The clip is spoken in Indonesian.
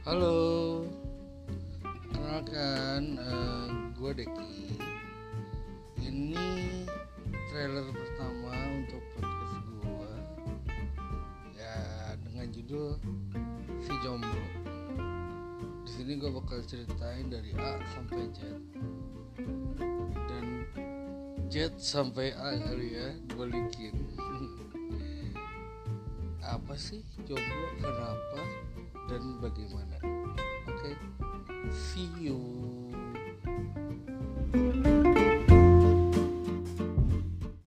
Halo, kenalkan uh, gue Deki. Ini trailer pertama untuk podcast gue. Ya dengan judul Si Jomblo. Di sini gue bakal ceritain dari A sampai Z. Dan Z sampai A kali ya, dibalikin. Apa sih jomblo? Kenapa? Dan bagaimana. Oke, okay? see you.